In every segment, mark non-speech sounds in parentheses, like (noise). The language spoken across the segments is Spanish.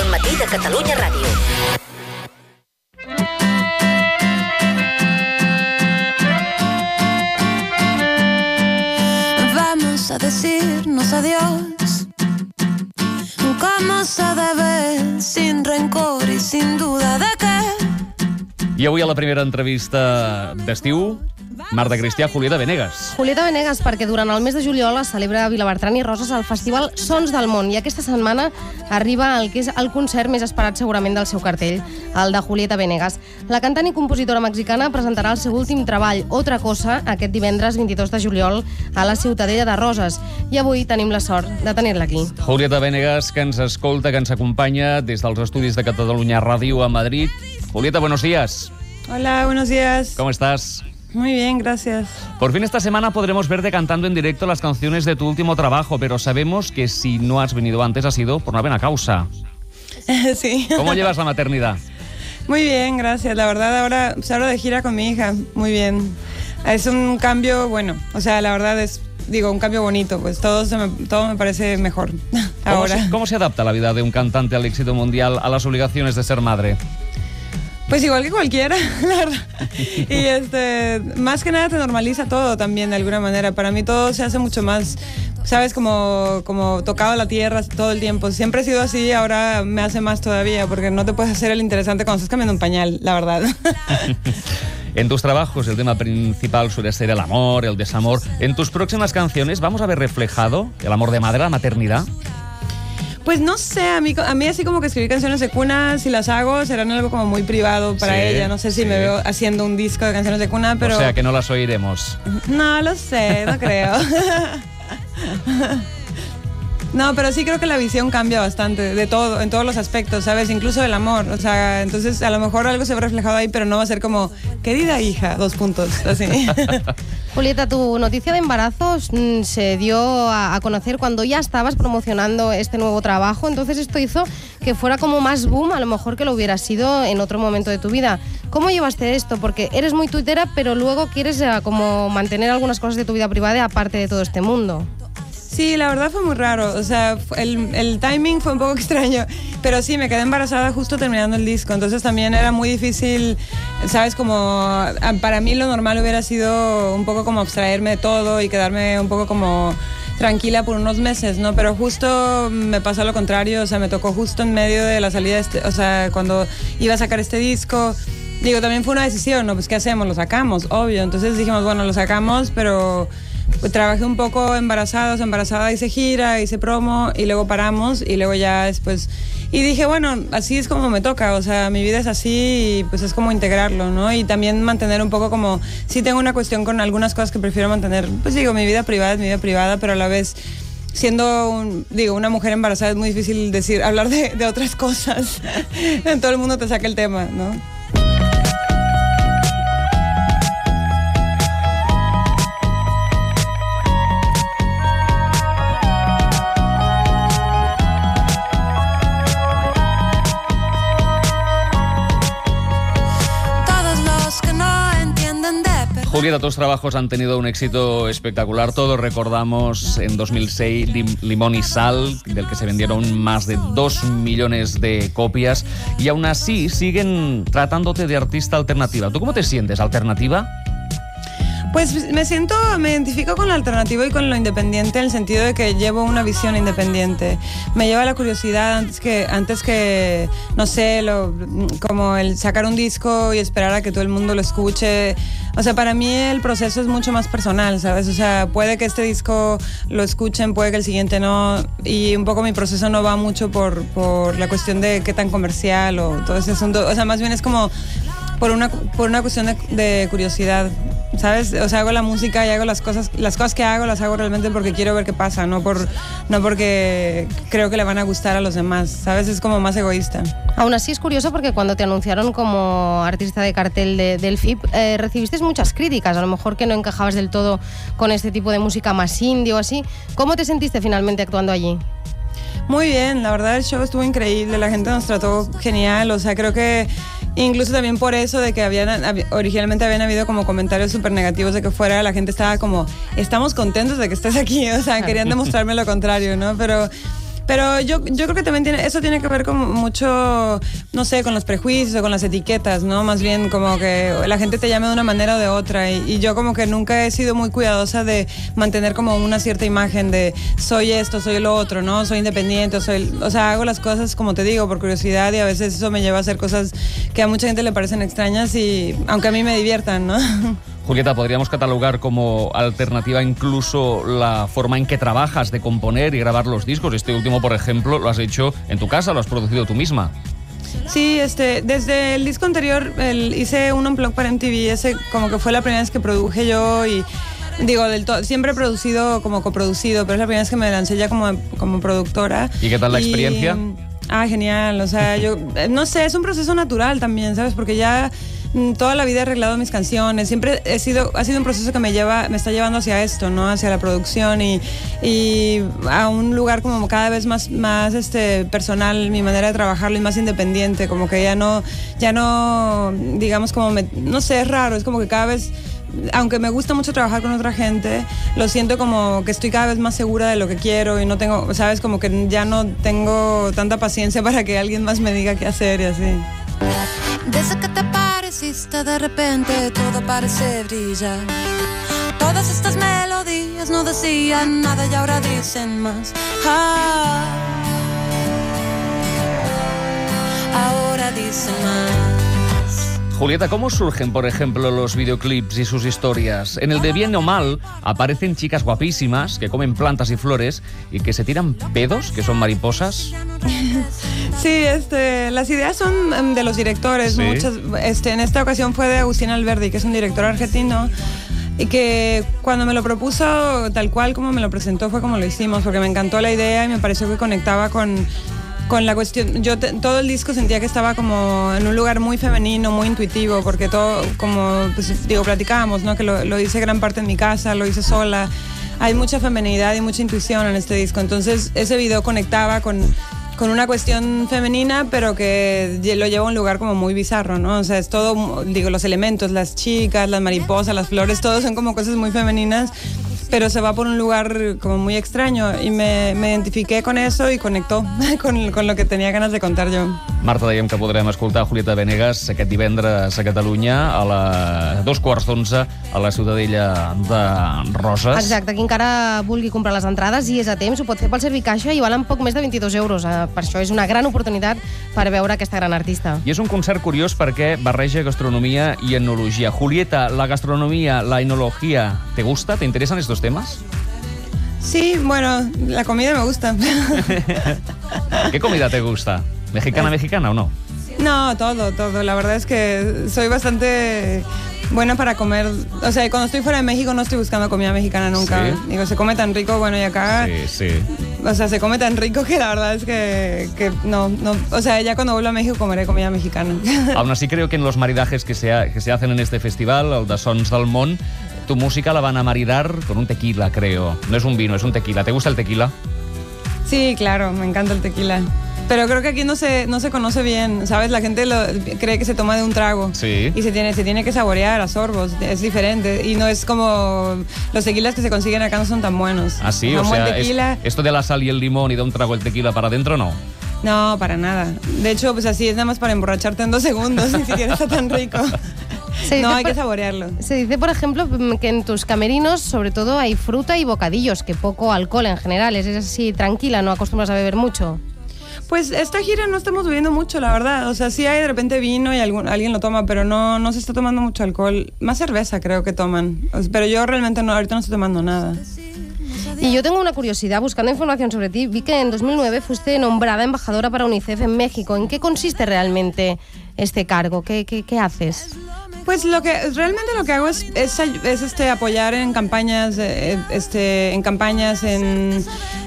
al matí de Catalunya Ràdio. Vamos a decirnos adiós. Como se debe, sin rencor y sin duda de que I avui a la primera entrevista d'estiu, Marta Cristià, Julieta Venegas. Julieta Venegas, perquè durant el mes de juliol es celebra a Vilabertran i Roses el Festival Sons del Món i aquesta setmana arriba el que és el concert més esperat segurament del seu cartell, el de Julieta Venegas. La cantant i compositora mexicana presentarà el seu últim treball, Otra Cosa, aquest divendres 22 de juliol a la Ciutadella de Roses. I avui tenim la sort de tenir-la aquí. Julieta Venegas, que ens escolta, que ens acompanya des dels estudis de Catalunya Ràdio a Madrid. Julieta, buenos días. Hola, buenos días. ¿Cómo estás? Muy bien, gracias. Por fin esta semana podremos verte cantando en directo las canciones de tu último trabajo, pero sabemos que si no has venido antes ha sido por una buena causa. (laughs) sí. ¿Cómo llevas la maternidad? Muy bien, gracias. La verdad, ahora salgo de gira con mi hija. Muy bien. Es un cambio, bueno, o sea, la verdad es, digo, un cambio bonito. Pues todo, se me, todo me parece mejor (laughs) ¿Cómo ahora. se, ¿Cómo se adapta la vida de un cantante al éxito mundial a las obligaciones de ser madre? Pues igual que cualquiera, (laughs) la verdad. Y este, más que nada te normaliza todo también de alguna manera. Para mí todo se hace mucho más, sabes, como, como tocado la tierra todo el tiempo. Siempre he sido así, ahora me hace más todavía, porque no te puedes hacer el interesante cuando estás cambiando un pañal, la verdad. (laughs) En tus trabajos el tema principal suele ser el amor, el desamor. En tus próximas canciones vamos a ver reflejado el amor de madre, la maternidad. Pues no sé, a mí, a mí así como que escribir canciones de cuna, si las hago, serán algo como muy privado para Sí, ella. No sé si sí. me veo haciendo un disco de canciones de cuna, pero... O sea que no las oiremos. No lo sé, no creo. No, pero sí creo que la visión cambia bastante, de todo, en todos los aspectos, ¿sabes? Incluso el amor. O sea, entonces a lo mejor algo se ve reflejado ahí, pero no va a ser como, querida hija, dos puntos, así. (laughs) Julieta, tu noticia de embarazo mm, se dio a, a conocer cuando ya estabas promocionando este nuevo trabajo, entonces esto hizo que fuera como más boom a lo mejor que lo hubiera sido en otro momento de tu vida. ¿Cómo llevaste esto? Porque eres muy tuitera, pero luego quieres eh, como mantener algunas cosas de tu vida privada aparte de todo este mundo. Sí, la verdad fue muy raro. O sea, el, el timing fue un poco (laughs) extraño. Pero sí, me quedé embarazada justo terminando el disco. Entonces también era muy difícil, ¿sabes? Como ah, para mí lo normal hubiera sido un poco como abstraerme de todo y quedarme un poco como tranquila por unos meses, ¿no? Pero justo me pasó lo contrario. O sea, me tocó justo en medio de la salida, este, o sea, cuando iba a sacar este disco. Digo, también fue una decisión, ¿no? Pues ¿qué hacemos? Lo sacamos, obvio. Entonces dijimos, bueno, lo sacamos, pero pues, trabajé un poco sea, embarazada hice gira, hice promo y luego paramos y luego ya después... Y dije, bueno, así es como me toca, o sea, mi vida es así y pues es como integrarlo, ¿no? Y también mantener un poco como... Sí tengo una cuestión con algunas cosas que prefiero mantener, pues digo, mi vida privada es mi vida privada, pero a la vez siendo, un- digo, una mujer embarazada es muy difícil decir, hablar de, de otras cosas. (laughs) Todo el mundo te saca el tema, ¿no? Julieta, tus trabajos han tenido un éxito espectacular. Todos recordamos en 2006 Lim- Limón y Sal, del que se vendieron más de 2 millones de copias. Y aún así siguen tratándote de artista alternativa. ¿Tú cómo te sientes? ¿Alternativa? Pues me siento, me identifico con lo alternativo y con lo independiente en el sentido de que llevo una visión independiente. Me lleva la curiosidad antes que, antes que no sé, lo, como el sacar un disco y esperar a que todo el mundo lo escuche. O sea, para mí el proceso es mucho más personal, ¿sabes? O sea, puede que este disco lo escuchen, puede que el siguiente no. Y un poco mi proceso no va mucho por, por la cuestión de qué tan comercial o todo ese asunto. O sea, más bien es como por una, por una cuestión de, de curiosidad, ¿sabes? O sea, hago la música y hago las cosas, las cosas que hago las hago realmente porque quiero ver qué pasa, no, por, no porque creo que le van a gustar a los demás, ¿sabes? Es como más egoísta. Aún así es curioso porque cuando te anunciaron como artista de cartel de- del FIP, eh, recibiste muchas críticas, a lo mejor que no encajabas del todo con este tipo de música más indie o así. ¿Cómo te sentiste finalmente actuando allí? Muy bien, la verdad el show estuvo increíble, la gente nos trató genial, o sea, creo que incluso también por eso de que habían, hab- originalmente habían habido como comentarios súper negativos de que fuera, la gente estaba como, estamos contentos de que estés aquí, (laughs) o sea, querían demostrarme lo contrario, ¿no? Pero, Pero yo, yo creo que también tiene, eso tiene que ver con mucho, no sé, con los prejuicios o con las etiquetas, ¿no? Más bien como que la gente te llame de una manera o de otra. Y, y yo como que nunca he sido muy cuidadosa de mantener como una cierta imagen de soy esto, soy lo otro, ¿no? Soy independiente, soy, o sea, hago las cosas como te digo, por curiosidad y a veces eso me lleva a hacer cosas que a mucha gente le parecen extrañas y aunque a mí me diviertan, ¿no? (laughs) Julieta, podríamos catalogar como alternativa incluso la forma en que trabajas de componer y grabar los discos. Este último, por ejemplo, lo has hecho en tu casa, lo has producido tú misma. Sí, este, desde el disco anterior el, hice un unplug para MTV, ese como que fue la primera vez que produje yo y digo, del todo, siempre he producido como coproducido, pero es la primera vez que me lancé ya como, como productora. ¿Y qué tal la experiencia? Ah, genial, o sea, yo no sé, es un proceso natural también, ¿sabes? Porque ya toda la vida he arreglado mis canciones. Siempre he sido, ha sido un proceso que me lleva, me está llevando hacia esto, ¿no? Hacia la producción y, y a un lugar como cada vez más, más este, personal, mi manera de trabajarlo y más independiente. Como que ya no, ya no, digamos como, me, no sé, es raro. Es como que cada vez aunque me gusta mucho trabajar con otra gente, lo siento como que estoy cada vez más segura de lo que quiero y no tengo, sabes, como que ya no tengo tanta paciencia (laughs) para que alguien más me diga qué hacer y así. Desde que te de repente todo parece brillar. Todas estas melodías no decían nada y ahora dicen más. Ah, ahora dicen más. Julieta, ¿cómo surgen, por ejemplo, los videoclips y sus historias? En el de Bien o Mal aparecen chicas guapísimas que comen plantas y flores y que se tiran pedos, que son mariposas. (laughs) Sí, este, las ideas son em, de los directores. Sí. Muchas, este, en esta ocasión fue de Agustín Alberdi, que es un director argentino. Y que cuando me lo propuso, tal cual como me lo presentó, fue como lo hicimos, porque me encantó la idea y me pareció que conectaba con, con la cuestión. Yo te- todo el disco sentía que estaba como en un lugar muy femenino, muy intuitivo, porque todo, como pues, digo, platicábamos, ¿no? Que lo, lo hice gran parte en mi casa, lo hice sola. Hay mucha feminidad y mucha intuición en este disco. Entonces, ese video conectaba con, con una cuestión femenina, pero que lo lleva a un lugar como muy bizarro, ¿no? O sea, es todo, digo, los elementos, las chicas, las mariposas, las flores, todos son como cosas muy femeninas, pero se va por un lugar como muy extraño y me, me identifiqué con eso y conectó (laughs) con, con lo que tenía ganas de contar yo. Marta, dèiem que podrem escoltar Julieta Venegas aquest divendres a Catalunya a la dos quarts d'onze a la Ciutadella de Roses. Exacte, qui encara vulgui comprar les entrades i és a temps, ho pot fer pel Servicaixa i valen poc més de 22 euros. Eh, Per això és una gran oportunitat per veure aquesta gran artista. I és un concert curiós perquè barreja gastronomia i enologia. Julieta, la gastronomia, la enologia, ¿te gusta? ¿Te interesan estos temas? Sí, bueno, la comida me gusta. (laughs) ¿Qué comida te gusta? ¿Mexicana, mexicana o no? No, todo, todo. La verdad es que soy bastante buena para comer. O sea, cuando estoy fuera de México no estoy buscando comida mexicana nunca. Sí. Digo, se come tan rico, bueno, y acá, Sí, sí. o sea, se come tan rico que la verdad es que, que no, no. O sea, ya cuando vuelva a México comeré comida mexicana. (laughs) Aún así creo que en los maridajes que se, ha- que se hacen en este festival, el de Sons del Món, tu música la van a maridar con un tequila, creo. No es un vino, es un tequila. ¿Te gusta el tequila? Sí, claro, me encanta el tequila. Pero creo que aquí no se, no se conoce bien, ¿sabes? La gente lo- cree que se toma de un trago. Sí. Y se tiene, se tiene que saborear a sorbos, es diferente. Y no es como los tequilas que se consiguen acá no son tan buenos. Así, Un o sea, es- tequila, esto de la sal y el limón y de un trago el tequila para adentro, no. no, para nada. De hecho, pues así es nada más para emborracharte en dos segundos, (laughs) ni siquiera está tan rico. (laughs) No, hay por- que saborearlo. Se dice, por ejemplo, mm, que en tus camerinos, sobre todo, hay fruta y bocadillos, que poco alcohol en general. Es así, tranquila, no acostumbras a beber mucho. Pues esta gira no estamos bebiendo mucho, la verdad. O sea, sí hay de repente vino y alguien lo toma, pero no, no se está tomando mucho alcohol. Más cerveza creo que toman. Pero yo realmente no, ahorita no estoy tomando nada. Y yo tengo una curiosidad, buscando información sobre ti, vi que en 2009 fuiste nombrada embajadora para UNICEF en México. ¿En qué consiste realmente este cargo? ¿Qué, qué, qué haces? Pues lo que realmente lo que hago es, es, este apoyar en campañas, eh, este, en campañas, en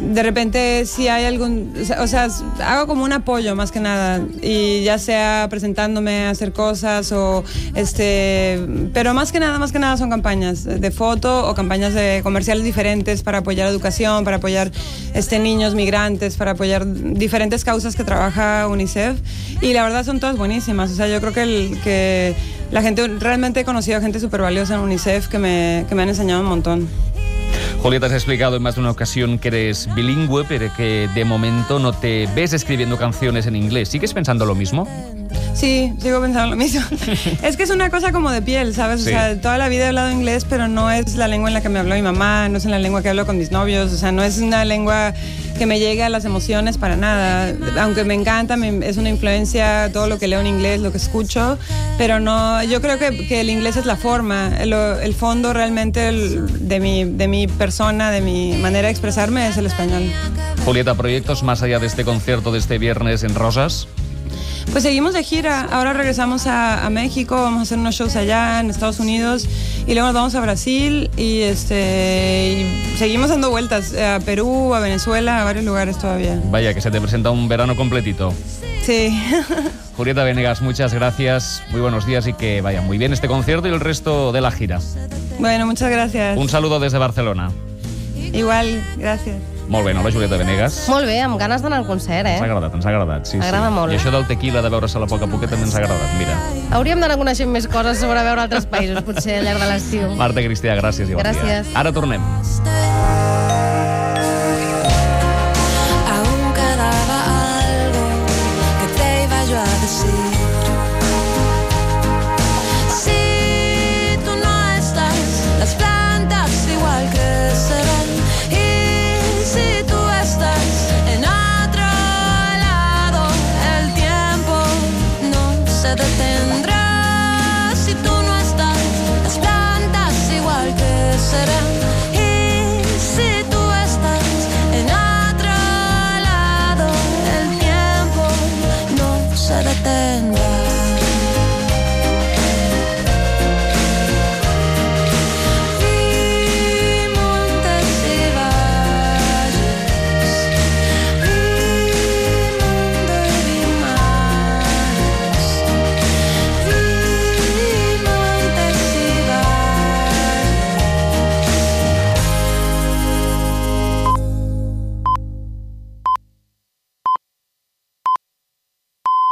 de repente si hay algún, o sea, hago como un apoyo más que nada y ya sea presentándome a hacer cosas o este, pero más que nada, más que nada son campañas de foto o campañas de comerciales diferentes para apoyar educación, para apoyar este niños migrantes, para apoyar diferentes causas que trabaja UNICEF y la verdad son todas buenísimas, o sea, yo creo que el que la gente, realmente he conocido a gente súper valiosa en UNICEF que me, que me han enseñado un montón. Julieta, has explicado en más de una ocasión que eres bilingüe, pero que de momento no te ves escribiendo canciones en inglés. ¿Sigues pensando lo mismo? Sí, sigo pensando lo mismo. (laughs) es que es una cosa como de piel, ¿sabes? Sí. O sea, toda la vida he hablado inglés, pero no es la lengua en la que me habló mi mamá, no es en la lengua que hablo con mis novios, o sea, no es una lengua que me llegue a las emociones para nada. Aunque me encanta, me- es una influencia todo lo que leo en inglés, lo que escucho, pero no, yo creo que, que el inglés es la forma, el, el fondo realmente el- de, mi, de mi persona, de mi manera de expresarme es el español. Julieta, ¿proyectos más allá de este concierto de este viernes en Rosas? Pues seguimos de gira. Ahora regresamos a, a México, vamos a hacer unos shows allá en Estados Unidos y luego nos vamos a Brasil y este y seguimos dando vueltas a Perú, a Venezuela, a varios lugares todavía. Vaya, que se te presenta un verano completito. Sí. (laughs) Julieta Venegas, muchas gracias, muy buenos días y que vaya muy bien este concierto y el resto de la gira. bueno, muchas gracias. Un saludo desde Barcelona. Igual, gracias. Molt bé, no, la Julieta Venegas? Molt bé, amb ganes d'anar al concert, Ens ha eh? agradat, ens ha agradat, sí, Agrada sí. molt. I això del tequila, de veure-se-la a poc a poc, també ens ha agradat, mira. Hauríem d'anar coneixent més coses sobre veure altres països, potser al llarg de l'estiu. Marta Cristià, gràcies i bon Gràcies. dia. Ara tornem.